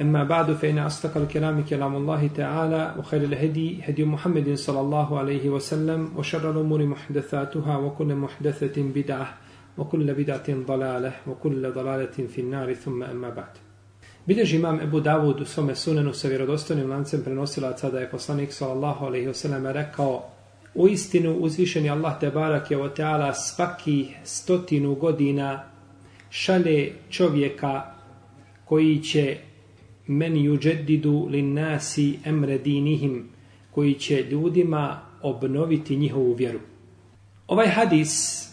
أما بعد فإن أصدق الكلام كلام الله تعالى وخير الهدي هدي محمد صلى الله عليه وسلم وشر الأمور محدثاتها وكل محدثة بدعة وكل بدعة ضلالة وكل ضلالة في النار ثم أما بعد Bilježi imam Ebu Davud u svome sunenu sa vjerodostojnim lancem prenosilaca da je poslanik sallallahu alaihi wasallam rekao U istinu uzvišeni Allah te barak je o teala svaki stotinu godina šalje čovjeka koji će men yuđedidu lin nasi emre dinihim koji će ljudima obnoviti njihovu vjeru. Ovaj hadis,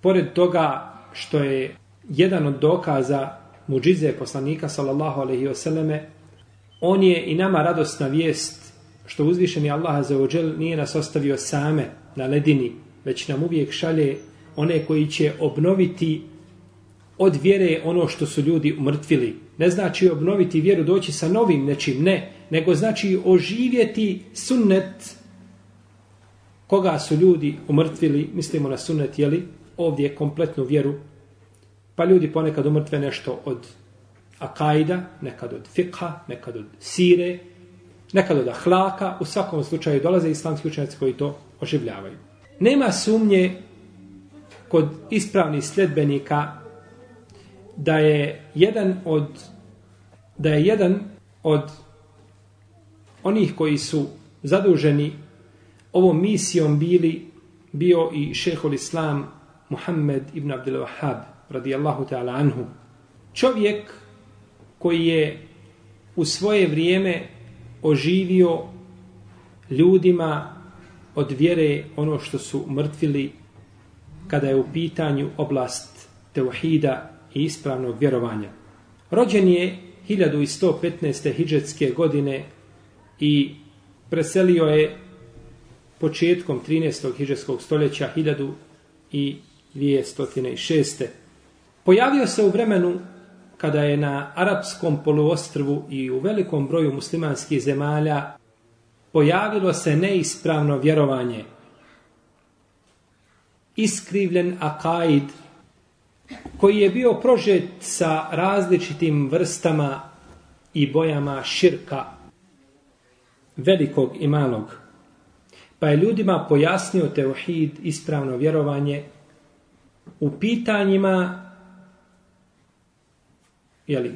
pored toga što je jedan od dokaza muđize poslanika sallallahu alaihi wasallame, on je i nama radosna vijest što uzvišeni Allah za ođel nije nas ostavio same na ledini, već nam uvijek šalje one koji će obnoviti od vjere ono što su ljudi umrtvili. Ne znači obnoviti vjeru, doći sa novim nečim, ne. Nego znači oživjeti sunnet koga su ljudi umrtvili, mislimo na sunnet, jeli, ovdje kompletnu vjeru. Pa ljudi ponekad umrtve nešto od akajda, nekad od fikha, nekad od sire, nekad od ahlaka. U svakom slučaju dolaze islamski učenjaci koji to oživljavaju. Nema sumnje kod ispravnih sljedbenika da je jedan od da je jedan od onih koji su zaduženi ovom misijom bili bio i šehol islam Muhammed ibn Abdul Wahhab radijallahu ta'ala anhu. Čovjek koji je u svoje vrijeme oživio ljudima od vjere ono što su mrtvili kada je u pitanju oblast teuhida i ispravnog vjerovanja. Rođen je 1115. hidžetske godine i preselio je početkom 13. hidžetskog stoljeća 1206. Pojavio se u vremenu kada je na arapskom poluostrvu i u velikom broju muslimanskih zemalja pojavilo se neispravno vjerovanje. Iskrivljen akaid koji je bio prožet sa različitim vrstama i bojama širka velikog i malog. Pa je ljudima pojasnio teohid, ispravno vjerovanje, u pitanjima jeli,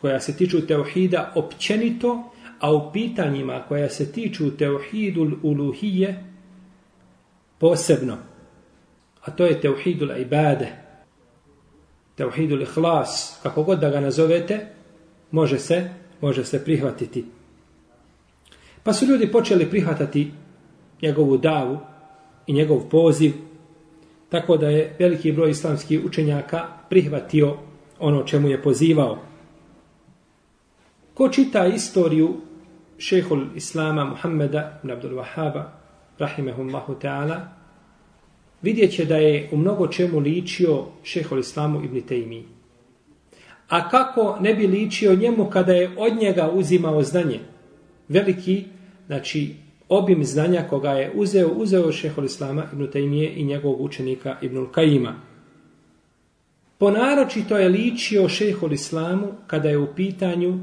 koja se tiču teuhida općenito, a u pitanjima koja se tiču teuhidul uluhije posebno. A to je teuhidul ibade, tevhidul ihlas, kako god da ga nazovete, može se, može se prihvatiti. Pa su ljudi počeli prihvatati njegovu davu i njegov poziv, tako da je veliki broj islamskih učenjaka prihvatio ono čemu je pozivao. Ko čita istoriju šehol Islama Muhammeda ibn Abdul Wahaba, rahimehullahu ta'ala, vidjet će da je u mnogo čemu ličio šehol islamu ibn Tejmi. A kako ne bi ličio njemu kada je od njega uzimao znanje? Veliki, znači, obim znanja koga je uzeo, uzeo šehol islama ibn Tejmije i njegovog učenika ibn Kajima. Ponaročito je ličio šehol islamu kada je u pitanju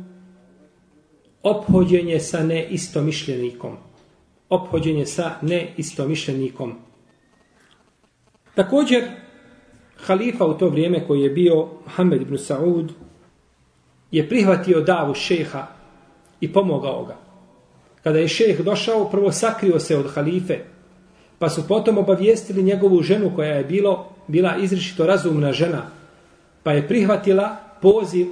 ophođenje sa neistomišljenikom. Ophođenje sa neistomišljenikom. Također, halifa u to vrijeme koji je bio Muhammed ibn Saud je prihvatio davu šeha i pomogao ga. Kada je šeh došao, prvo sakrio se od halife, pa su potom obavijestili njegovu ženu koja je bilo, bila izrišito razumna žena, pa je prihvatila poziv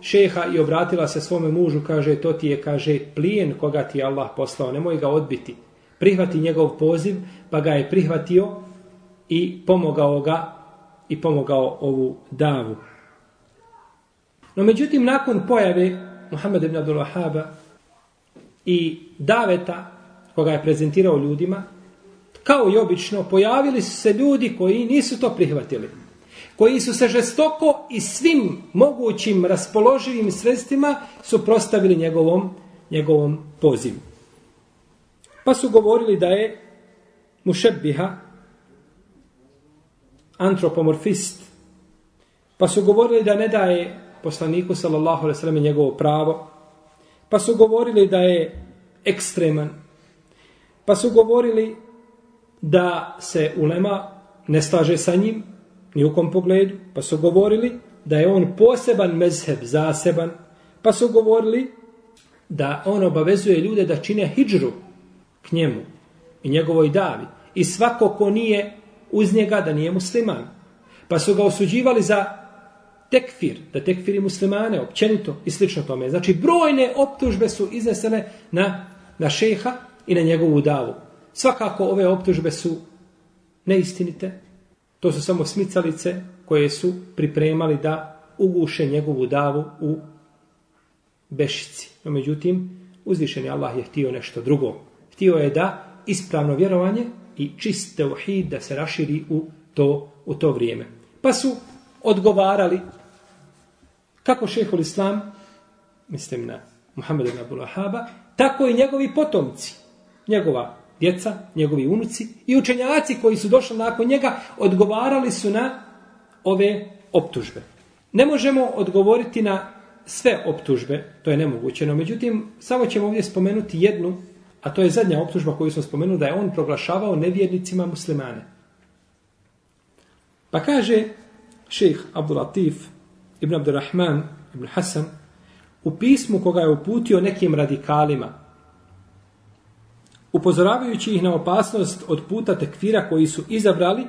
šeha i obratila se svome mužu, kaže, to ti je, kaže, plijen koga ti je Allah poslao, nemoj ga odbiti. Prihvati njegov poziv, pa ga je prihvatio i pomogao ga i pomogao ovu davu. No međutim, nakon pojave Muhammed ibn Abdul Wahaba i daveta koga je prezentirao ljudima, kao i obično, pojavili su se ljudi koji nisu to prihvatili. Koji su se žestoko i svim mogućim raspoloživim sredstvima suprostavili njegovom, njegovom pozivu. Pa su govorili da je mušebbiha antropomorfist. Pa su govorili da ne daje poslaniku sallallahu alejhi ve sellem njegovo pravo. Pa su govorili da je ekstreman. Pa su govorili da se ulema ne slaže sa njim ni u kom pogledu. Pa su govorili da je on poseban mezheb, zaseban. Pa su govorili da on obavezuje ljude da čine hijđru k njemu i njegovoj davi. I svako ko nije uz njega da nije musliman. Pa su ga osuđivali za tekfir, da tekfiri muslimane, općenito i slično tome. Znači, brojne optužbe su iznesene na, na šeha i na njegovu davu. Svakako ove optužbe su neistinite. To su samo smicalice koje su pripremali da uguše njegovu davu u bešici. No, međutim, uzvišeni Allah je htio nešto drugo. Htio je da ispravno vjerovanje i čist teuhid da se raširi u to, u to vrijeme. Pa su odgovarali kako šehol islam, mislim na Muhammed ibn Abdul Wahaba, tako i njegovi potomci, njegova djeca, njegovi unuci i učenjaci koji su došli nakon njega odgovarali su na ove optužbe. Ne možemo odgovoriti na sve optužbe, to je nemoguće, no međutim, samo ćemo ovdje spomenuti jednu, a to je zadnja optužba koju smo spomenuli, da je on proglašavao nevjernicima muslimane. Pa kaže šejh Abdul Latif ibn Abdurrahman ibn Hasan u pismu koga je uputio nekim radikalima, upozoravajući ih na opasnost od puta tekfira koji su izabrali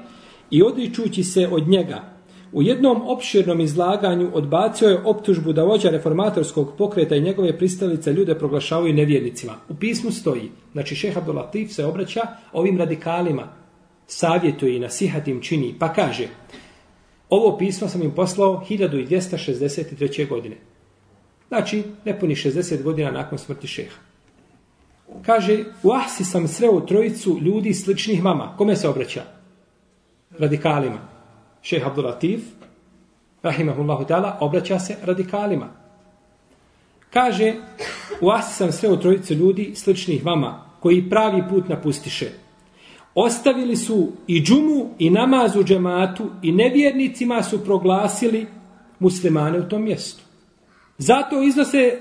i odričući se od njega. U jednom opširnom izlaganju odbacio je optužbu da vođa reformatorskog pokreta i njegove pristalice ljude proglašavaju nevjernicima. U pismu stoji, znači šeha Abdulatif se obraća ovim radikalima, savjetuje i nasihat im čini, pa kaže, ovo pismo sam im poslao 1263. godine. Znači, nepuni 60 godina nakon smrti šeha. Kaže, u Ahsi sam sreo trojicu ljudi sličnih mama. Kome se obraća? Radikalima. Šeha Abdulatif, rahimahullahu ta'ala, obraća se radikalima. Kaže, u Asi sam sreo trojicu ljudi sličnih vama, koji pravi put napustiše. Ostavili su i džumu i namaz u džematu i nevjernicima su proglasili muslimane u tom mjestu. Zato iznose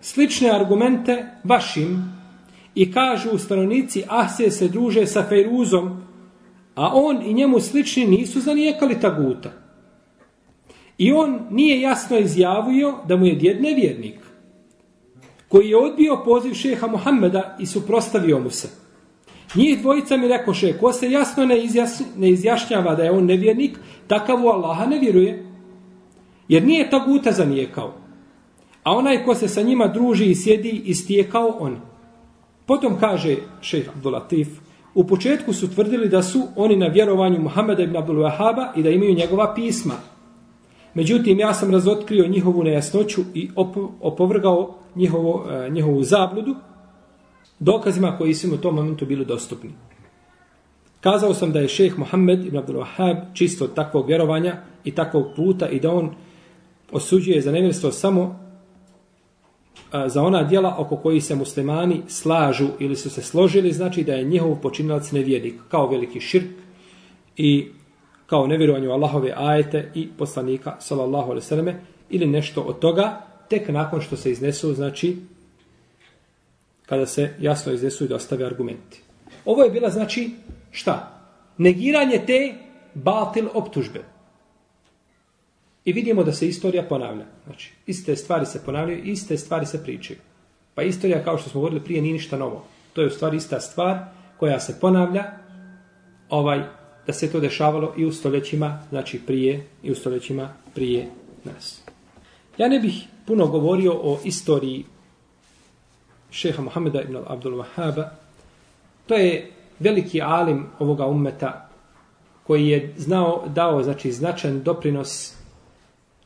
slične argumente vašim i kažu stanovnici Ahse se druže sa Fejruzom, a on i njemu slični nisu zanijekali taguta. I on nije jasno izjavio da mu je djed nevjernik, koji je odbio poziv šeha Muhammeda i suprostavio mu se. Njih dvojica mi rekoše, ko se jasno ne, izjas, ne izjašnjava da je on nevjernik, takav u Allaha ne vjeruje. Jer nije taguta zanijekao. A onaj ko se sa njima druži i sjedi, istijekao on. Potom kaže šejh Abdulatif, u početku su tvrdili da su oni na vjerovanju Muhameda ibn Abdul Wahaba i da imaju njegova pisma. Međutim, ja sam razotkrio njihovu nejasnoću i opovrgao njihovo, e, njihovu zabludu dokazima koji su im u tom momentu bili dostupni. Kazao sam da je šejh Muhammed ibn Abdul Wahab čisto od takvog vjerovanja i takvog puta i da on osuđuje za nevjerstvo samo za ona dijela oko koji se muslimani slažu ili su se složili, znači da je njihov počinilac nevjernik, kao veliki širk i kao nevjerovanju Allahove ajete i poslanika, sallallahu alaihi sallame, ili nešto od toga, tek nakon što se iznesu, znači, kada se jasno iznesu i dostave argumenti. Ovo je bila, znači, šta? Negiranje te batil optužbe. I vidimo da se istorija ponavlja. Znači, iste stvari se ponavljaju, iste stvari se pričaju. Pa istorija, kao što smo govorili prije, nije ništa novo. To je u stvari ista stvar koja se ponavlja, ovaj, da se to dešavalo i u stoljećima, znači prije, i u stoljećima prije nas. Ja ne bih puno govorio o istoriji šeha Muhameda ibn Abdul Wahaba. To je veliki alim ovoga ummeta koji je znao, dao znači, značan doprinos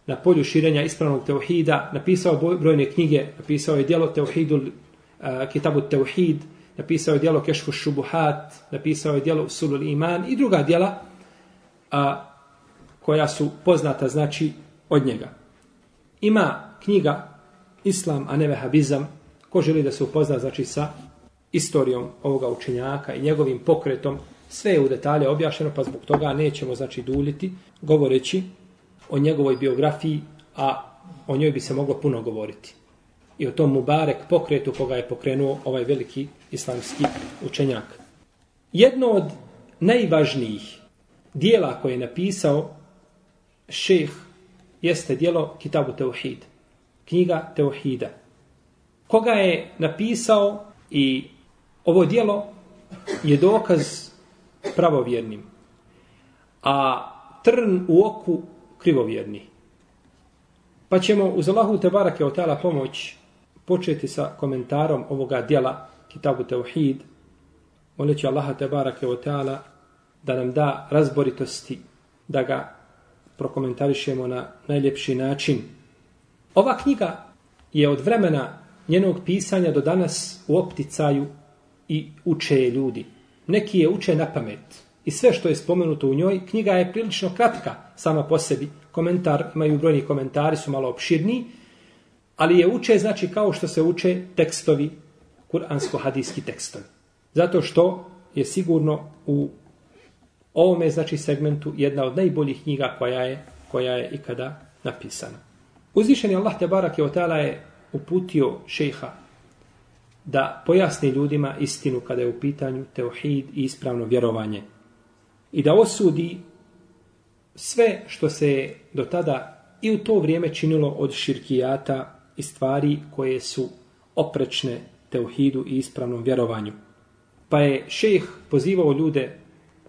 na polju širenja ispravnog teuhida, napisao brojne knjige, napisao je dijelo Teuhidul, uh, eh, Kitabu Teuhid, napisao je djelo Kešfu Šubuhat, napisao je djelo Usulul Iman i druga djela a, koja su poznata znači od njega. Ima knjiga Islam, a ne vehabizam, ko želi da se upozna znači sa istorijom ovoga učenjaka i njegovim pokretom, sve je u detalje objašeno, pa zbog toga nećemo znači duljiti, govoreći o njegovoj biografiji, a o njoj bi se moglo puno govoriti. I o tom Mubarek pokretu koga je pokrenuo ovaj veliki islamski učenjak. Jedno od najvažnijih dijela koje je napisao šeh jeste dijelo Kitabu Teuhid. Knjiga Teuhida. Koga je napisao i ovo dijelo je dokaz pravovjernim. A trn u oku krivovjerni. Pa ćemo uz Allahu te barake o tala pomoć početi sa komentarom ovoga dijela Kitabu Teuhid. Moleći Allaha te barake o tala da nam da razboritosti da ga prokomentarišemo na najljepši način. Ova knjiga je od vremena njenog pisanja do danas u opticaju i uče ljudi. Neki je uče na pamet. I sve što je spomenuto u njoj, knjiga je prilično kratka sama po sebi. Komentar, imaju brojni komentari, su malo opširniji, ali je uče znači kao što se uče tekstovi, kuransko-hadijski tekstovi. Zato što je sigurno u ovome znači segmentu jedna od najboljih knjiga koja je, koja je ikada napisana. Uzvišeni Allah te barak je otala je uputio šeha da pojasni ljudima istinu kada je u pitanju teohid i ispravno vjerovanje. I da osudi sve što se do tada i u to vrijeme činilo od širkijata i stvari koje su oprečne teuhidu i ispravnom vjerovanju. Pa je šejh pozivao ljude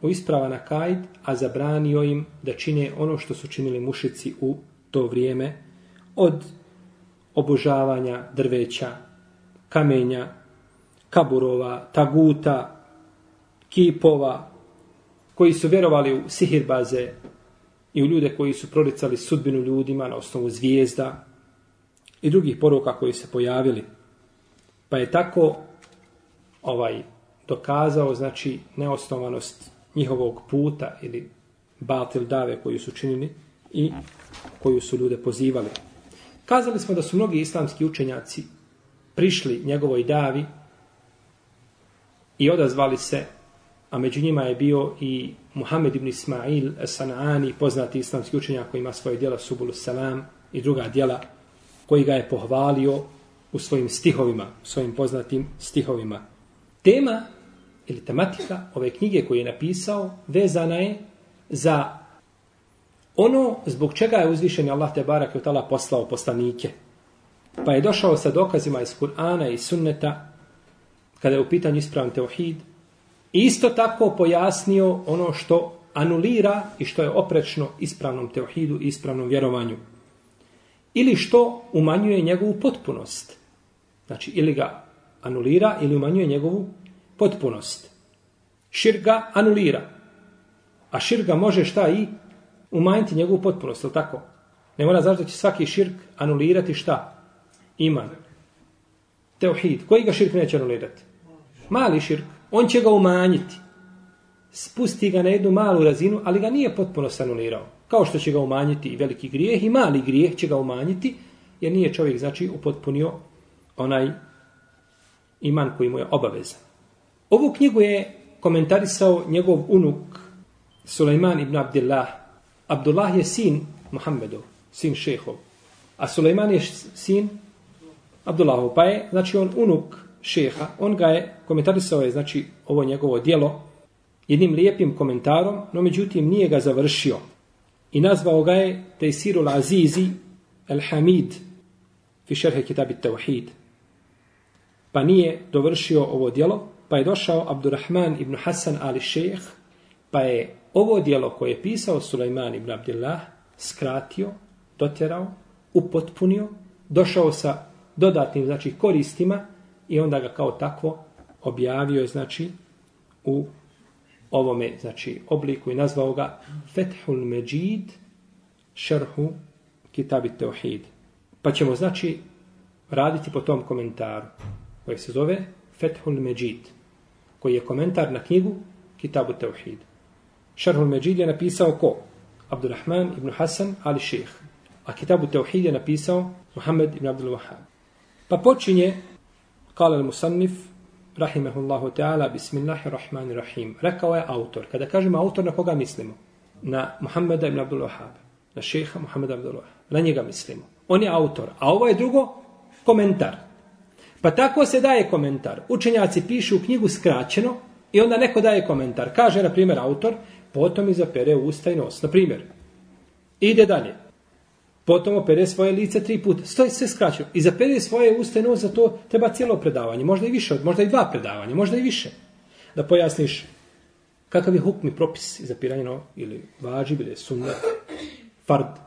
u isprava na kajd, a zabranio im da čine ono što su činili mušici u to vrijeme od obožavanja drveća, kamenja, kaburova, taguta, kipova, koji su vjerovali u sihirbaze i u ljude koji su proricali sudbinu ljudima na osnovu zvijezda i drugih poruka koji se pojavili. Pa je tako ovaj dokazao znači neosnovanost njihovog puta ili batil dave koju su činili i koju su ljude pozivali. Kazali smo da su mnogi islamski učenjaci prišli njegovoj davi i odazvali se, a među njima je bio i Muhammed ibn Ismail Sanani, poznati islamski učenjak koji ima svoje djela Subulu Salam i druga djela koji ga je pohvalio u svojim stihovima, u svojim poznatim stihovima. Tema ili tematika ove knjige koju je napisao vezana je za ono zbog čega je uzvišen Allah te barak je tala poslao poslanike. Pa je došao sa dokazima iz Kur'ana i sunneta kada je u pitanju ispravan teohid isto tako pojasnio ono što anulira i što je oprečno ispravnom teohidu i ispravnom vjerovanju. Ili što umanjuje njegovu potpunost. Znači, ili ga anulira ili umanjuje njegovu potpunost. Širk ga anulira. A širk ga može šta i umanjiti njegovu potpunost, ili tako? Ne mora znači da će svaki širk anulirati šta? Iman. Teohid. Koji ga širk neće anulirati? Mali širk. On će ga umanjiti. Spusti ga na jednu malu razinu, ali ga nije potpuno sanulirao. Kao što će ga umanjiti i veliki grijeh, i mali grijeh će ga umanjiti, jer nije čovjek, znači, upotpunio onaj iman koji mu je obavezan. Ovu knjigu je komentarisao njegov unuk Sulejman ibn Abdullah. Abdullah je sin Muhammedov, sin šehov. A Sulejman je sin Abdullahov. Pa je, znači, on unuk šeha. On ga je, komentarisao je, znači, ovo njegovo dijelo jednim lijepim komentarom, no međutim nije ga završio. I nazvao ga je Tejsirul Azizi El Hamid fi šerhe kitabi Tauhid. Pa nije dovršio ovo dijelo, pa je došao Abdurrahman ibn Hasan ali šejh, pa je ovo dijelo koje je pisao Sulejman ibn Abdillah skratio, dotjerao, upotpunio, došao sa dodatnim znači koristima i onda ga kao takvo objavio je znači u ovome znači obliku i nazvao ga Fethul Međid šerhu Kitabit Teohid. Pa ćemo znači raditi po tom komentaru koji se zove Fethul Međid, koji je komentar na knjigu Kitabu Tauhid. Šerhul Međid je napisao ko? Abdurrahman ibn Hasan ali ših. A Kitabu Tauhid je napisao Muhammed ibn Abdul Wahab. Pa počinje, Kale al-Musannif, rahimehullahu ta'ala, bismillahirrahmanirrahim. Rekao je autor. Kada kažemo autor, na koga mislimo? Na Muhammeda ibn Abdul Wahab. Na šeha Muhammeda ibn Abdul Wahab. Na njega mislimo. On je autor. A ovo je drugo, komentar. Pa tako se daje komentar. Učenjaci pišu u knjigu skraćeno i onda neko daje komentar. Kaže, na primjer, autor, potom izapere usta i nos. Na primjer, ide dalje. Potom opere svoje lice tri puta. Stoji sve skraćeno. I zapere svoje usta i nos, za to treba cijelo predavanje. Možda i više, možda i dva predavanja, možda i više. Da pojasniš kakav je hukmi propis za piranje no, ili važi, ili sunnet, fard.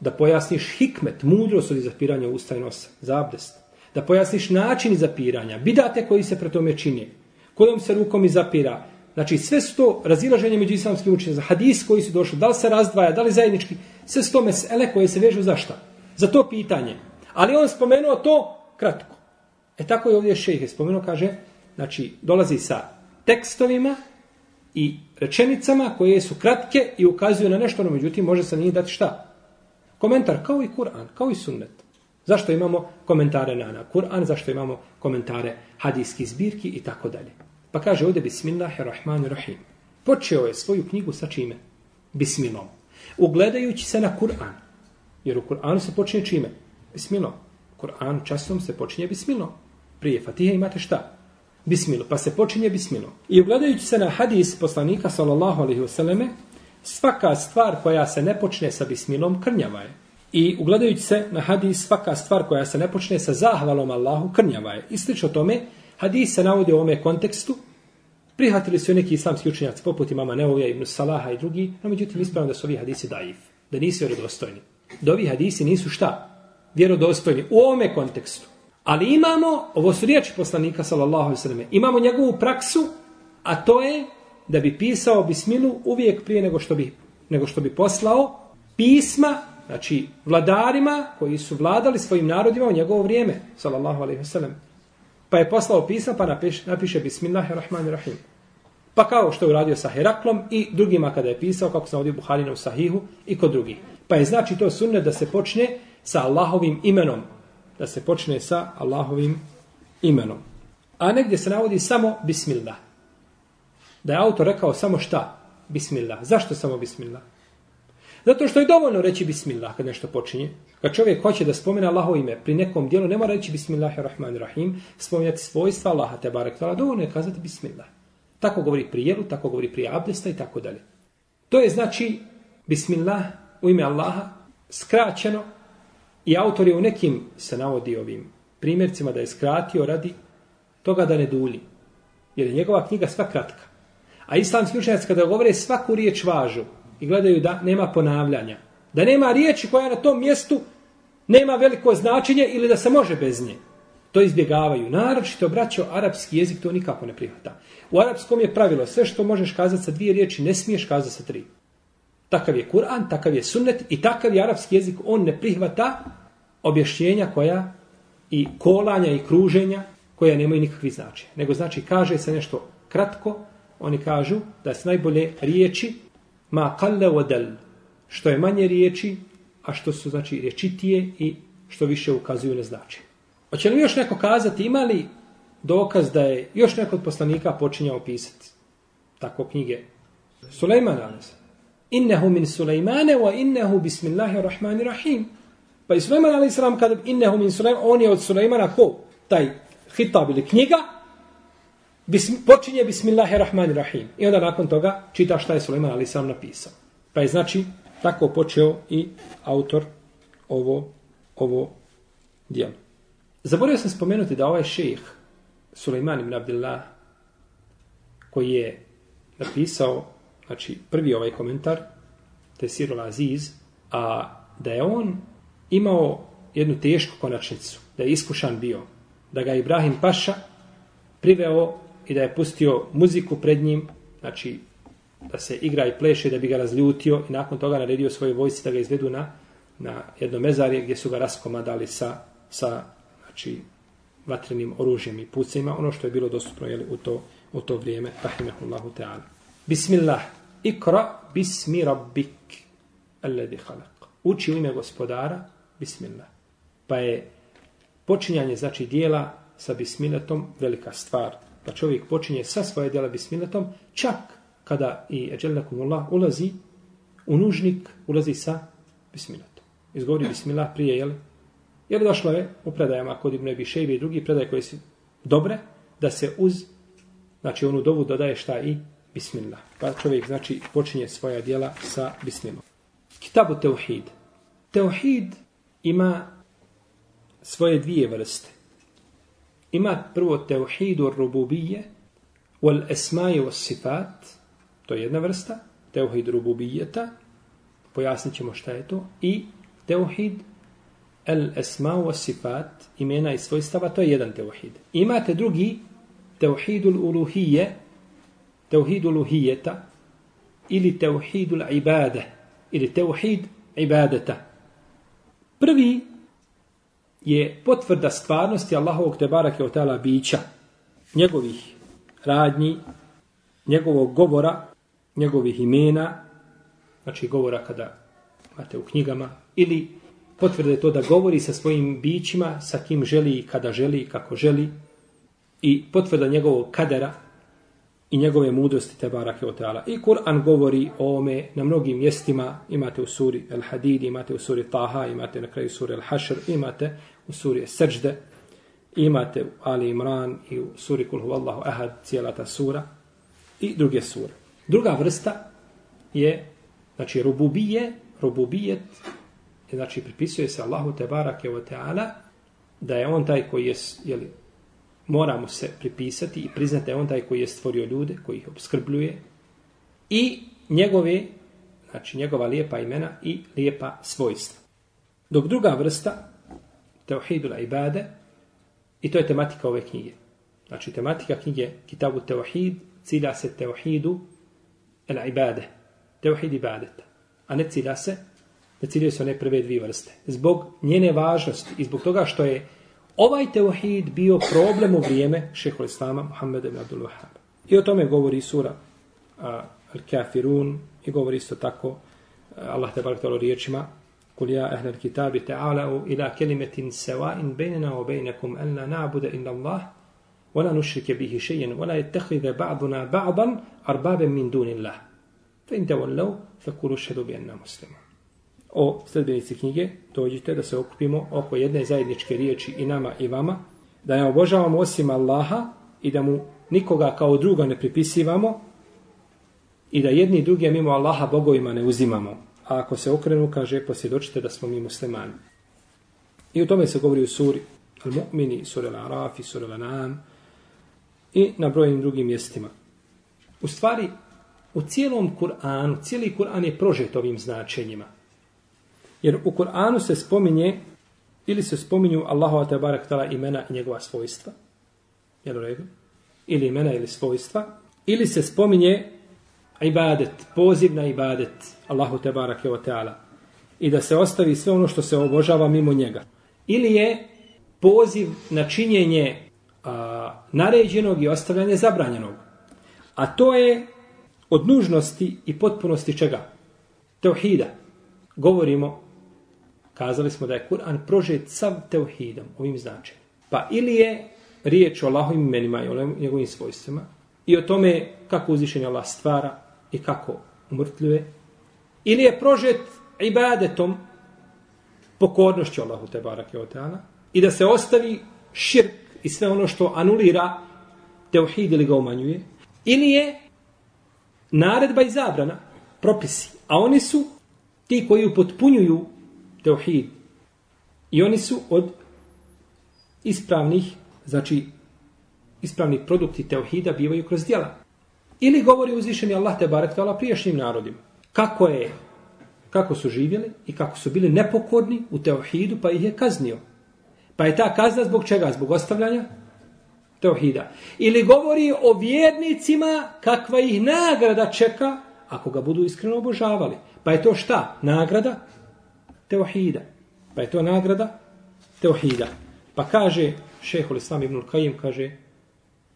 Da pojasniš hikmet, mudrost od izapiranja usta i nosa, za abdest. Da pojasniš način zapiranja, bidate koji se pre tome čini, kojom se rukom izapira, Znači, sve sto razilaženje među islamskim učenjima, hadis koji su došli, da li se razdvaja, da li zajednički, sve sto mesele koje se vežu za šta? Za to pitanje. Ali on spomenuo to kratko. E tako je ovdje šejh je spomenuo, kaže, znači, dolazi sa tekstovima i rečenicama koje su kratke i ukazuju na nešto, no međutim, može se njih dati šta? Komentar, kao i Kur'an, kao i sunnet. Zašto imamo komentare na, na Kur'an, zašto imamo komentare hadijskih zbirki i tako dalje. Pa kaže ovdje Bismillahirrahmanirrahim. Počeo je svoju knjigu sa čime? Bismilom. Ugledajući se na Kur'an. Jer u Kur'anu se počinje čime? Bismilom. Kur'an časom se počinje Bismilom. Prije Fatiha imate šta? Bismilo. Pa se počinje Bismilom. I ugledajući se na hadis poslanika sallallahu alaihi wasallam, svaka stvar koja se ne počne sa Bismilom krnjava je. I ugledajući se na hadis, svaka stvar koja se ne počne sa zahvalom Allahu krnjava je. I slično tome, Hadis se navodi u ovome kontekstu. Prihvatili su neki islamski učenjaci poput imama Neovija, Ibn Salaha i drugi, no međutim ispravno da su ovi hadisi daif, da nisu vjerodostojni. Da ovi hadisi nisu šta? Vjerodostojni u ovome kontekstu. Ali imamo, ovo su riječi poslanika, sallallahu alaihi sallam, imamo njegovu praksu, a to je da bi pisao bismilu uvijek prije nego što bi, nego što bi poslao pisma, znači vladarima koji su vladali svojim narodima u njegovo vrijeme, sallallahu alaihi sallam. Pa je poslao pisma, pa napiše, napiše Bismillahirrahmanirrahim. Pa kao što je uradio sa Heraklom i drugima kada je pisao, kako sam ovdje u Buharina u Sahihu i kod drugih. Pa je znači to sunnet da se počne sa Allahovim imenom. Da se počne sa Allahovim imenom. A negdje se navodi samo Bismillah. Da je autor rekao samo šta? Bismillah. Zašto samo Bismillah? Zato što je dovoljno reći bismillah kad nešto počinje. Kad čovjek hoće da spomene Allaho ime pri nekom dijelu, ne mora reći bismillahirrahmanirrahim, spominjati svojstva Allaha te barek tala, dovoljno je kazati bismillah. Tako govori pri jelu, tako govori pri abdesta i tako dalje. To je znači bismillah u ime Allaha, skraćeno, i autor je u nekim se navodi ovim primjercima da je skratio radi toga da ne dulji. Jer je njegova knjiga sva kratka. A islamski učenjaci kada govore svaku riječ važu, i gledaju da nema ponavljanja. Da nema riječi koja na tom mjestu nema veliko značenje ili da se može bez nje. To izbjegavaju. Naročito, braćo, arapski jezik to nikako ne prihvata. U arapskom je pravilo, sve što možeš kazati sa dvije riječi, ne smiješ kazati sa tri. Takav je Kur'an, takav je sunnet i takav je arapski jezik, on ne prihvata objašnjenja koja i kolanja i kruženja koja nemaju nikakvi značaja. Nego znači, kaže se nešto kratko, oni kažu da se najbolje riječi ma kalle wadal što je manje riječi a što su znači rečitije i što više ukazuju na značaj. Hoće li još neko kazati ima li dokaz da je još neko od poslanika počinjao pisati tako knjige? Sulejman alas. Innehu min Sulejmane wa innehu bismillahirrahmanirrahim. Pa i Sulejman alas kada innehu min Sulejmane, on je od Sulejmana ko? Taj hitab ili knjiga, Bism, počinje Bismillahirrahmanirrahim. I onda nakon toga čita šta je Suleiman Ali sam napisao. Pa je znači tako počeo i autor ovo, ovo dijelo. Zaboravio sam spomenuti da ovaj šejh Suleiman ibn Abdillah koji je napisao znači prvi ovaj komentar Tesirul Aziz a da je on imao jednu tešku konačnicu da je iskušan bio da ga Ibrahim Paša priveo i da je pustio muziku pred njim, znači da se igra i pleše da bi ga razljutio i nakon toga naredio svoje vojci da ga izvedu na, na jedno mezarje gdje su ga raskomadali sa, sa znači, vatrenim oružjem i pucima, ono što je bilo dostupno jeli, u, to, u to vrijeme. Rahimehullahu ta'ala. Bismillah. Ikra bismi rabbik. Alladhi khalaq. Uči u ime gospodara. Bismillah. Pa je počinjanje znači dijela sa bismiletom velika stvar. Pa čovjek počinje sa svoje djela bismillatom, čak kada i eđelnakumullah ulazi u nužnik, ulazi sa bismillatom. Izgovori bismillah prije, jel? Jer došlo je u predajama kod Ibn Ebi Šejbi i drugi predaje koje su dobre, da se uz, znači onu dovu dodaje šta i bismillah. Pa čovjek, znači, počinje svoja djela sa bismillah. Kitabu Teuhid. Teuhid ima svoje dvije vrste. Ima prvo Teuhidu Rububije, wal esmaje was sifat, to je jedna vrsta, Teuhid Rububijeta, pojasnit ćemo šta je to, i Teuhid el esma wa sifat, imena i svojstava, to je jedan teuhid. Imate drugi, teuhidul uluhije, teuhidul uluhijeta, ili teuhidul ibade, ili teuhid ibadeta. Prvi je potvrda stvarnosti Allahovog te barake tala bića, njegovih radnji, njegovog govora, njegovih imena, znači govora kada imate u knjigama, ili potvrde to da govori sa svojim bićima, sa kim želi i kada želi i kako želi, i potvrda njegovog kadera i njegove mudrosti te barake o teala. I Kur'an govori o ome na mnogim mjestima, imate u suri El Hadid, imate u suri Taha, imate na kraju suri El Hašr, imate u suri Srđde, imate u Ali Imran i u suri Kul Huvallahu Ahad, cijela ta sura i druge sure. Druga vrsta je, znači, rububije, rububijet, znači pripisuje se Allahu Tebarake wa teala da je on taj koji je jeli, mora mu se pripisati i priznati da je on taj koji je stvorio ljude koji ih obskrbljuje i njegove znači njegova lijepa imena i lijepa svojstva dok druga vrsta teuhidul ibade i to je tematika ove knjige znači tematika knjige Kitabu Teuhid cilja se Teuhidu el ibade Teuhid ibadeta a ne cilja se ne ciljaju se one prve dvije vrste. Zbog njene važnosti i zbog toga što je ovaj teuhid bio problem u vrijeme šeho Islama Muhammeda ibn Abdul Wahab. I o tome govori sura Al-Kafirun i govori isto tako Allah te barak riječima Kul ja ahlal kitabi ta'ala'u ila kelimetin seva'in bejnena o bejnekum en la na'bude inna Allah ولا نشرك به شيئا ولا يتخذ بعضنا بعضا أربابا من دون الله فإن تولوا فقولوا اشهدوا بأننا مسلمون o sledbenici knjige, dođite da se okupimo oko jedne zajedničke riječi i nama i vama, da ne obožavamo osim Allaha i da mu nikoga kao druga ne pripisivamo i da jedni i drugi mimo Allaha bogovima ne uzimamo. A ako se okrenu, kaže, posvjedočite da smo mi muslimani. I u tome se govori u suri Al-Mu'mini, suri Al-Arafi, suri Al-Anam i na brojnim drugim mjestima. U stvari, u cijelom Kur'anu, cijeli Kur'an je prožet ovim značenjima. Jer u Kur'anu se spominje ili se spominju Allahova te barek tala imena i njegova svojstva. Jel u redu? Ili imena ili svojstva. Ili se spominje ibadet, poziv na ibadet Allahu te barake o teala. I da se ostavi sve ono što se obožava mimo njega. Ili je poziv na činjenje a, naređenog i ostavljanje zabranjenog. A to je od nužnosti i potpunosti čega? Teuhida. Govorimo kazali smo da je Kur'an prožet sav teuhidom, ovim značenjem. Pa ili je riječ o Allahovim imenima i o njegovim svojstvima i o tome kako uzvišenje Allah stvara i kako umrtljuje, ili je prožet ibadetom pokornošću Allahu te barake oteana i da se ostavi širk i sve ono što anulira teuhid ili ga umanjuje, ili je naredba i zabrana, propisi, a oni su ti koji upotpunjuju teuhid. I oni su od ispravnih, znači ispravni produkti teuhida bivaju kroz djela. Ili govori uzvišeni Allah te barek tala priješnjim narodima. Kako je, kako su živjeli i kako su bili nepokorni u teuhidu pa ih je kaznio. Pa je ta kazna zbog čega? Zbog ostavljanja teuhida. Ili govori o vjernicima kakva ih nagrada čeka ako ga budu iskreno obožavali. Pa je to šta? Nagrada teuhida. Pa je to nagrada teuhida. Pa kaže šehol Islam ibn Kajim kaže,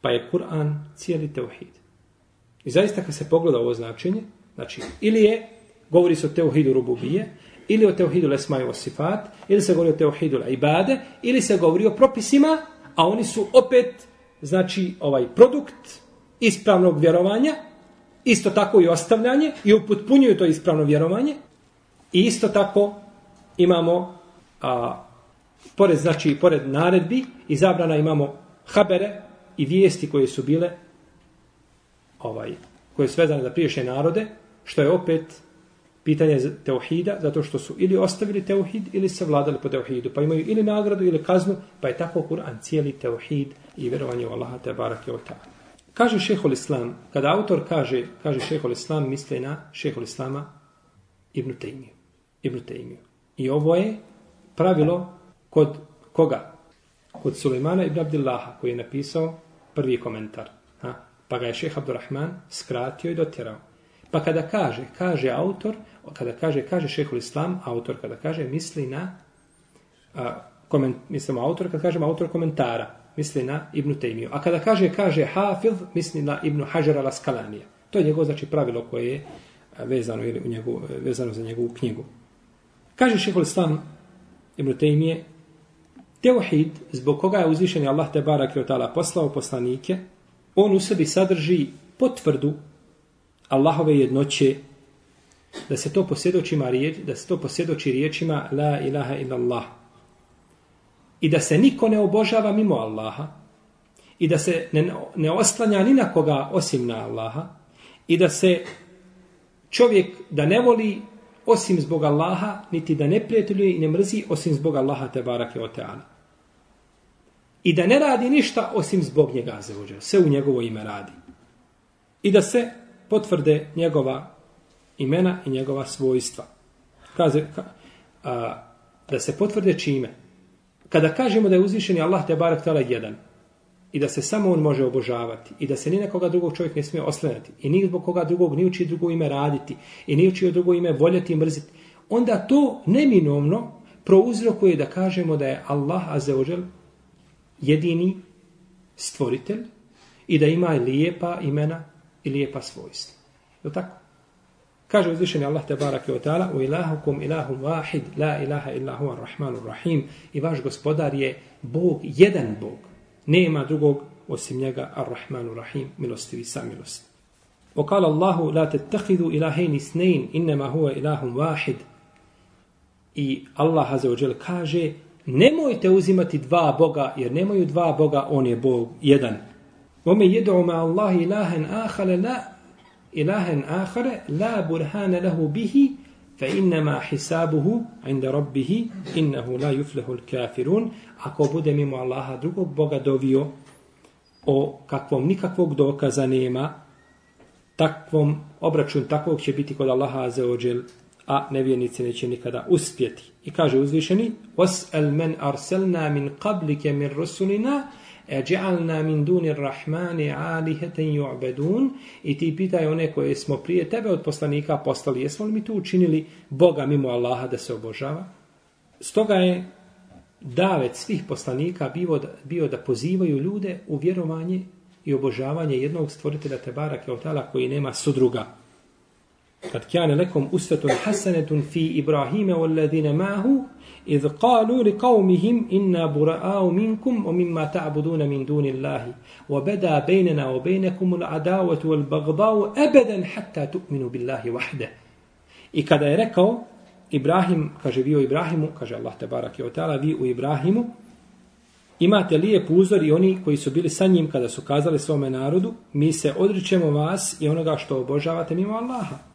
pa je Kur'an cijeli teuhid. I zaista kad se pogleda ovo značenje, znači, ili je, govori se o teuhidu rububije, ili o teuhidu lesmaju osifat, sifat, ili se govori o teuhidu ibade, ili se govori o propisima, a oni su opet, znači, ovaj produkt ispravnog vjerovanja, isto tako i ostavljanje, i upotpunjuju to ispravno vjerovanje, i isto tako imamo, a, pored, znači, pored naredbi i zabrana imamo habere i vijesti koje su bile ovaj, koje su vezane za priješnje narode, što je opet pitanje teuhida, zato što su ili ostavili teuhid ili se vladali po teuhidu, pa imaju ili nagradu ili kaznu, pa je tako Kur'an cijeli teuhid i vjerovanje u Allaha te barake o ta'ala. Kaže šehol islam, kada autor kaže, kaže šehol islam, misle na šehol islama Ibn Taymiju. Ibn Taymiju. I ovo je pravilo kod koga? Kod Sulejmana ibn Abdillaha, koji je napisao prvi komentar. Pa ga je šeha Abdurrahman skratio i dotjerao. Pa kada kaže, kaže autor, kada kaže, kaže šehol islam, autor kada kaže, misli na, a, koment, mislimo autor, kada kažemo autor komentara, misli na Ibnu Tejmiju. A kada kaže, kaže Hafiz, misli na Ibnu Hajar al-Askalanija. To je njegov, znači, pravilo koje je vezano, ili u njegu, vezano za njegovu knjigu. Kaže šehol islam Ibnu Tejmije, Teuhid, zbog koga je uzvišen Allah te barak i poslao poslanike, on u sebi sadrži potvrdu Allahove jednoće, da se to posjedoči riječ, da se to posjedoči riječima la ilaha illa Allah. I da se niko ne obožava mimo Allaha i da se ne, ne oslanja ni na koga osim na Allaha i da se čovjek da ne voli osim zbog Allaha, niti da ne prijateljuje i ne mrzi osim zbog Allaha te barake o teana. I da ne radi ništa osim zbog njega azevođa. Sve u njegovo ime radi. I da se potvrde njegova imena i njegova svojstva. Kaze, ka, a, da se potvrde čime? Kada kažemo da je uzvišeni Allah te barak tala jedan i da se samo on može obožavati i da se ni nekoga drugog čovjek ne smije oslenati i ni zbog koga drugog ni uči drugo ime raditi i ni uči drugo ime voljeti i mrziti, onda to neminovno prouzrokuje da kažemo da je Allah azeođel jedini stvoritelj i da ima lijepa imena i lijepa svojstva. Je li tako? Kaže uzvišeni Allah te barake od ta'ala U ilahukum ilahum vahid la ilaha illa ar rahmanu rahim i vaš gospodar je Bog, jedan Bog. Nema drugog osim njega ar-Rahmanu rahim, milostivi sa milosti. وقال الله لا تتخذوا إلهين اثنين إنما هو إله واحد إي i Allah وجل kaže nemojte uzimati dva Boga jer nemaju dva Boga, on je Bog jedan. Ome jedu ma Allah ilahen ahale la ilahen ahare la burhane lahu bihi fa innama hisabuhu inda rabbihi innahu la yuflehu kafirun ako bude mimo Allaha drugog Boga dovio o kakvom nikakvog dokaza nema takvom obračun takvog će biti kod Allaha azeođel a nevjernici neće nikada uspjeti. I kaže uzvišeni, وَسْأَلْ مَنْ أَرْسَلْنَا مِنْ قَبْلِكَ مِنْ رُسُلِنَا اَجْعَلْنَا مِنْ دُونِ الرَّحْمَانِ عَالِهَةً يُعْبَدُونَ I ti pitaj one koje smo prije tebe od poslanika postali, jesmo li mi tu učinili Boga mimo Allaha da se obožava? Stoga je davet svih poslanika bio da, bio da pozivaju ljude u vjerovanje i obožavanje jednog stvoritelja Tebara Keotala koji nema sudruga. Kad kjane lekom usvetun hasanetun fi Ibrahime wal ladine mahu, idh qalu li qavmihim inna bura'au minkum o mimma ta'buduna min duni Allahi, wa beda bejnena o bejnekum ul adavatu wal bagdau ebeden hatta tu'minu billahi wahde. I kada je rekao, Ibrahim, kaže vi o Ibrahimu, kaže Allah te barak je otala, vi u Ibrahimu, imate lijep uzor i oni koji su bili sa njim kada su kazali svome narodu, mi se odričemo vas i onoga što obožavate mimo Allaha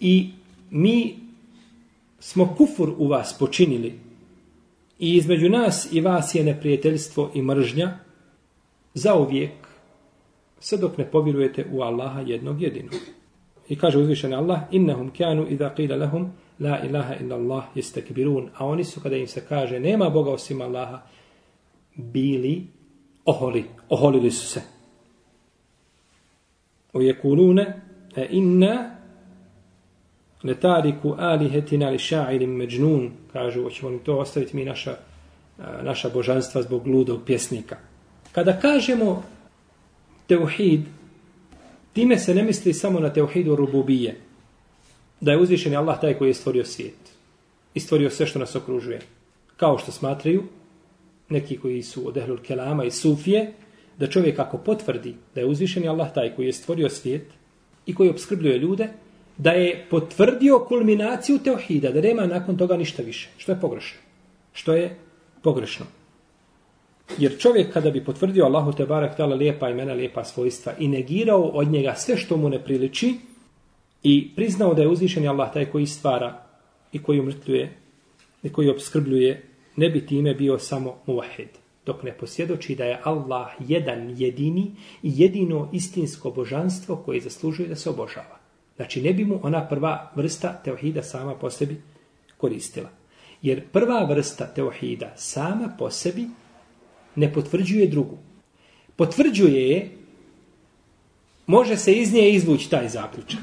i mi smo kufur u vas počinili i između nas i vas je neprijateljstvo i mržnja za uvijek sve dok ne povjerujete u Allaha jednog jedinog. I kaže uzvišen Allah, innahum kanu idha qila lahum la ilaha illa Allah yastakbirun. A oni su kada im se kaže nema Boga osim Allaha bili oholi, oholili su se. O e inna letariku alihetina li ša'irim međnun, kažu, hoćemo li to ostaviti mi naša naša božanstva zbog ludog pjesnika. Kada kažemo teuhid, time se ne misli samo na teuhidu rububije, da je uzvišen Allah taj koji je stvorio svijet i stvorio sve što nas okružuje. Kao što smatraju neki koji su od ehlul kelama i sufije, da čovjek ako potvrdi da je uzvišen Allah taj koji je stvorio svijet i koji obskrbljuje ljude, da je potvrdio kulminaciju teohida, da nema nakon toga ništa više. Što je pogrešno? Što je pogrešno? Jer čovjek kada bi potvrdio Allahu te barak tala lijepa imena, lijepa svojstva i negirao od njega sve što mu ne priliči i priznao da je uzvišen Allah taj koji stvara i koji umrtljuje i koji obskrbljuje, ne bi time bio samo muvahid. Dok ne posjedoči da je Allah jedan jedini i jedino istinsko božanstvo koje zaslužuje da se obožava. Znači ne bi mu ona prva vrsta teohida sama po sebi koristila. Jer prva vrsta teohida sama po sebi ne potvrđuje drugu. Potvrđuje je, može se iz nje izvući taj zaključak.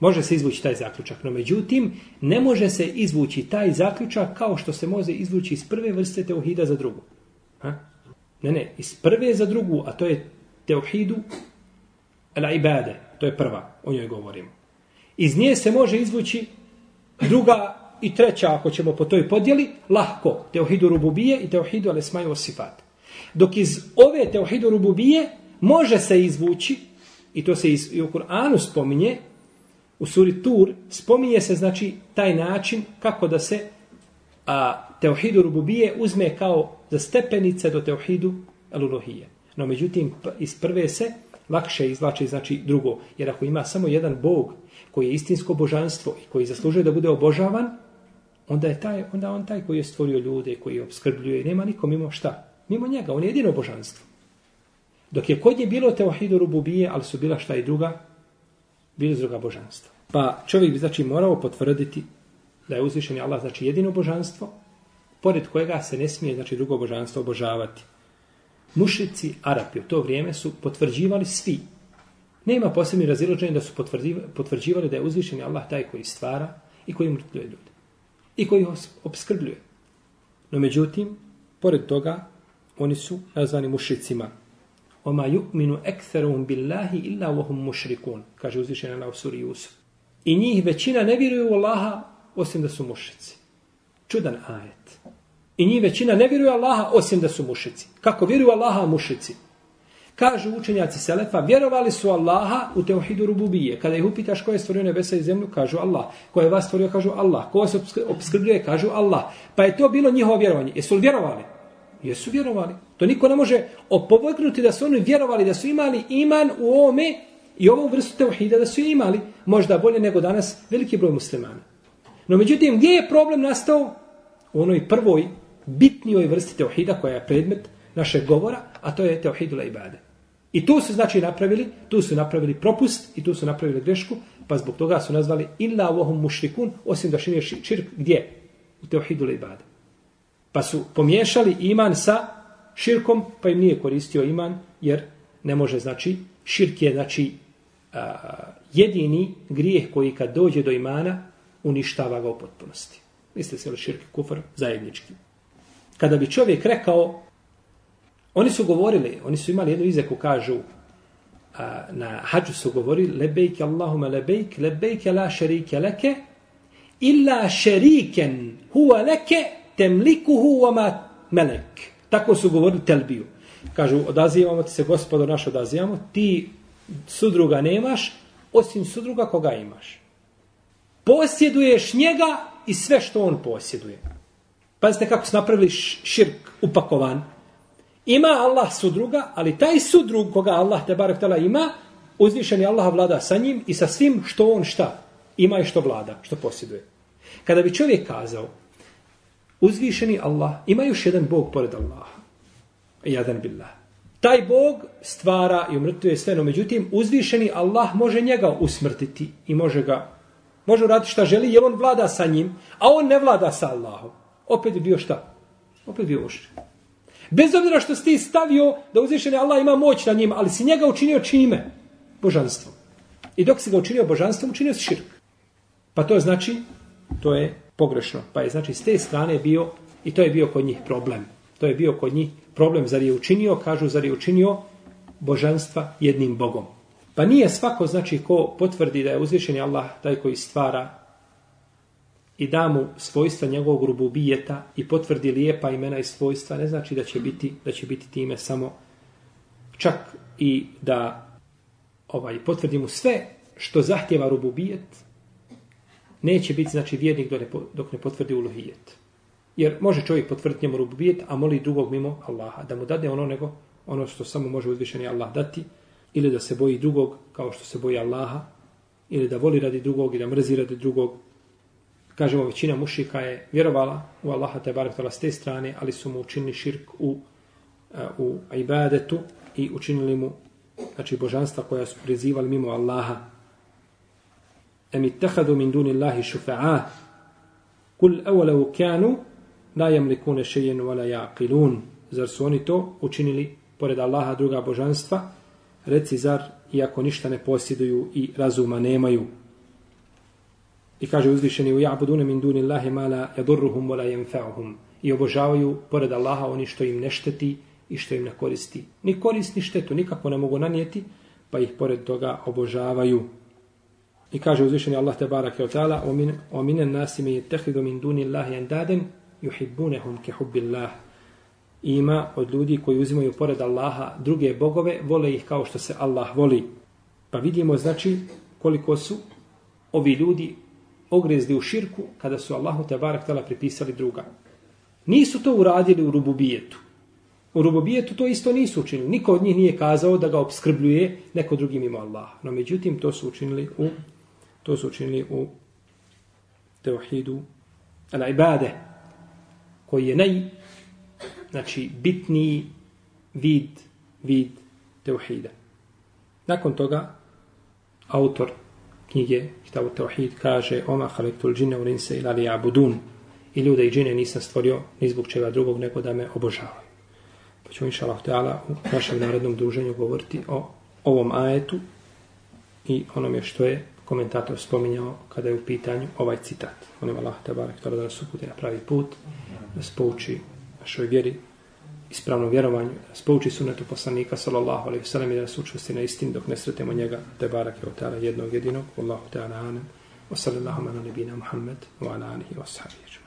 Može se izvući taj zaključak, no međutim, ne može se izvući taj zaključak kao što se može izvući iz prve vrste teohida za drugu. Ha? Ne, ne, iz prve za drugu, a to je teohidu al-ibade, to je prva, o njoj govorimo. Iz nje se može izvući druga i treća, ako ćemo po toj podjeli, lahko, teohidu rububije i teohidu alesmaju osifat. Dok iz ove teohidu rububije može se izvući, i to se iz, i u Kur'anu spominje, u suri Tur, spominje se znači taj način kako da se a, teohidu rububije uzme kao za stepenice do teohidu alulohije. No međutim, iz prve se lakše izvlači znači drugo. Jer ako ima samo jedan bog koji je istinsko božanstvo i koji zaslužuje da bude obožavan, onda je taj, onda on taj koji je stvorio ljude, koji je obskrbljuje, nema nikom mimo šta. Mimo njega, on je jedino božanstvo. Dok je kod nje bilo teohidu rububije, ali su bila šta i druga, bili druga božanstva. Pa čovjek bi znači morao potvrditi da je uzvišen Allah znači jedino božanstvo, pored kojega se ne smije znači drugo božanstvo obožavati. Mušici Arapi u to vrijeme su potvrđivali svi. Nema posebni razilaženja da su potvrđivali da je uzvišen Allah taj koji stvara i koji mrtvuje ljude. I koji ih obskrbljuje. No međutim, pored toga, oni su nazvani mušicima. Oma yu'minu ektherum billahi illa wahum mušrikun, kaže uzvišen Allah u suri Jusuf. I njih većina ne vjeruju u Allaha osim da su mušici. Čudan ajet. I njih većina ne vjeruju Allaha osim da su mušici. Kako vjeruju Allaha mušici? Kažu učenjaci Selefa, vjerovali su Allaha u teohidu rububije. Kada ih upitaš ko je stvorio nebesa i zemlju, kažu Allah. Ko je vas stvorio, kažu Allah. Ko se obskrbljuje, kažu Allah. Pa je to bilo njihovo vjerovanje. Jesu li vjerovali? Jesu vjerovali. To niko ne može opovrgnuti da su oni vjerovali, da su imali iman u ome i ovu vrstu teohida da su imali. Možda bolje nego danas veliki broj muslimana. No međutim, gdje je problem nastao? U onoj prvoj bitnijoj vrsti teohida koja je predmet našeg govora, a to je teohidula ibade. I tu su znači napravili, tu su napravili propust i tu su napravili grešku, pa zbog toga su nazvali illa wahum mušrikun, osim da šinje širk, gdje? U teohidula ibade. Pa su pomiješali iman sa širkom, pa im nije koristio iman, jer ne može, znači, širk je, znači, a, jedini grijeh koji kad dođe do imana, uništava ga u potpunosti. Mislite se li širk kufr zajednički? Kada bi čovjek rekao, oni su govorili, oni su imali jednu izeku, kažu, a, na hađu su govorili, lebejke Allahume lebejk, lebejke la šerike leke, illa šeriken huwa leke, temlikuhu wama melek. Tako su govorili telbiju. Kažu, odazivamo ti se, gospodo naš, odazivamo, ti sudruga nemaš, osim sudruga koga imaš. Posjeduješ njega i sve što on posjeduje. Pazite kako su napravili širk upakovan. Ima Allah sudruga, ali taj sudrug koga Allah te barek tala ima, uzvišen je Allah vlada sa njim i sa svim što on šta ima i što vlada, što posjeduje. Kada bi čovjek kazao, uzvišeni Allah, ima još jedan Bog pored Allaha. Jadan billah. Taj Bog stvara i umrtuje sve, no međutim, uzvišeni Allah može njega usmrtiti i može ga, može raditi šta želi, jer on vlada sa njim, a on ne vlada sa Allahom. Opet bi bio šta? Opet bio ušri. Bez obzira što si ti stavio da uzvišeni Allah ima moć na njim, ali si njega učinio čime? Božanstvom. I dok si ga učinio božanstvom, učinio si širk. Pa to znači, to je pogrešno. Pa je znači s te strane bio, i to je bio kod njih problem. To je bio kod njih problem. Zar je učinio, kažu, zar je učinio božanstva jednim Bogom. Pa nije svako, znači, ko potvrdi da je uzvišeni Allah taj koji stvara i da mu svojstva njegovog rububijeta i potvrdi lijepa imena i svojstva, ne znači da će biti, da će biti time samo čak i da ovaj potvrdi mu sve što zahtjeva rububijet, neće biti znači vjernik dok ne, dok ne potvrdi uluhijet. Jer može čovjek potvrditi njemu rububijet, a moli drugog mimo Allaha, da mu dade ono nego ono što samo može uzvišeni Allah dati, ili da se boji drugog kao što se boji Allaha, ili da voli radi drugog i da mrzi radi drugog. Kažemo, većina mušika je vjerovala u Allaha te barek s te strane, ali su mu učinili širk u, eh, u ibadetu i učinili mu znači božanstva koja su prizivali mimo Allaha. Em ittehadu min duni Allahi šufa'a kul evolevu kanu la jemlikune šejen wala jaqilun. Zar su oni to učinili pored Allaha druga božanstva? Reci zar, iako ništa ne posjeduju i razuma nemaju. I kaže uzvišeni u ja'budune min duni Allahi ma la yadurruhum wala yanfa'uhum. I obožavaju pored Allaha oni što im ne šteti i što im ne koristi. Ni korist, ni štetu, nikako ne mogu nanijeti, pa ih pored toga obožavaju. I kaže uzvišeni Allah te barake o ta'ala, o minen nasi me je tehidu min duni Allahi endaden, juhibbunehum ke hubbillah. Ima od ljudi koji uzimaju pored Allaha druge bogove, vole ih kao što se Allah voli. Pa vidimo znači koliko su ovi ljudi ogrezli u širku kada su Allahu te barak tela pripisali druga. Nisu to uradili u rububijetu. U rububijetu to isto nisu učinili. Niko od njih nije kazao da ga obskrbljuje neko drugim mimo Allaha. No međutim, to su učinili u to su učinili u teuhidu al-ibade koji je naj znači bitni vid vid teuhida. Nakon toga autor knjige Kitabu Tauhid kaže Oma halektul džine urinse ila li abudun i ljude i džine nisam stvorio ni zbog čega drugog nego da me obožavaju pa ćemo inša Allah teala u našem narodnom druženju govoriti o ovom ajetu i onome što je komentator spominjao kada je u pitanju ovaj citat. Molim Allah te barek da nas uputi na pravi put, da spouči našoj vjeri, ispravnom vjerovanju, da spouči sunetu poslanika sallallahu alaihi sallam i da nas učvrsti na istini dok ne sretemo njega te barak je od jednog jedinog. Allahu teala anem. Wa sallallahu ala nebina Muhammed wa ala alihi wa sahabihi.